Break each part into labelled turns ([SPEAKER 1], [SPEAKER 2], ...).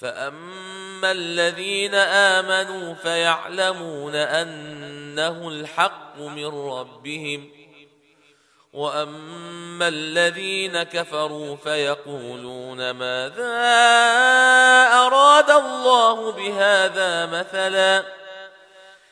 [SPEAKER 1] فاما الذين امنوا فيعلمون انه الحق من ربهم واما الذين كفروا فيقولون ماذا اراد الله بهذا مثلا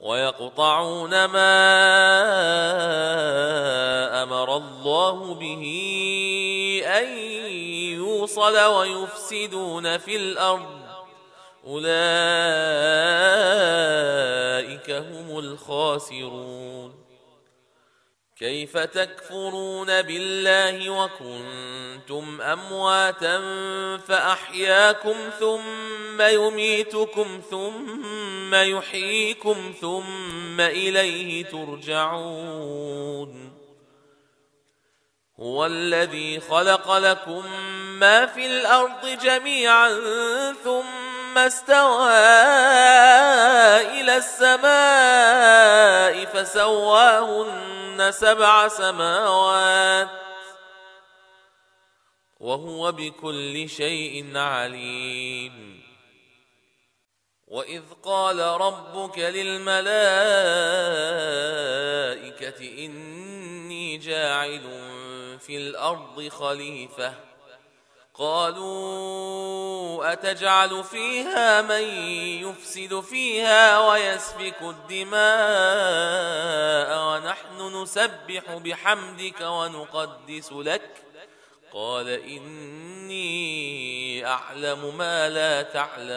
[SPEAKER 1] ويقطعون ما أمر الله به أن يوصل ويفسدون في الأرض. أولئك هم الخاسرون. كيف تكفرون بالله وكنتم أمواتا فأحياكم ثم يميتكم ثم يحييكم ثم إليه ترجعون هو الذي خلق لكم ما في الأرض جميعا ثم استوى إلى السماء فسواهن سبع سماوات وهو بكل شيء عليم. وإذ قال ربك للملائكة إني جاعل في الأرض خليفة. قالوا أتجعل فيها من يفسد فيها ويسفك الدماء ونحن نسبح بحمدك ونقدس لك؟ قال إني أعلم ما لا تعلم.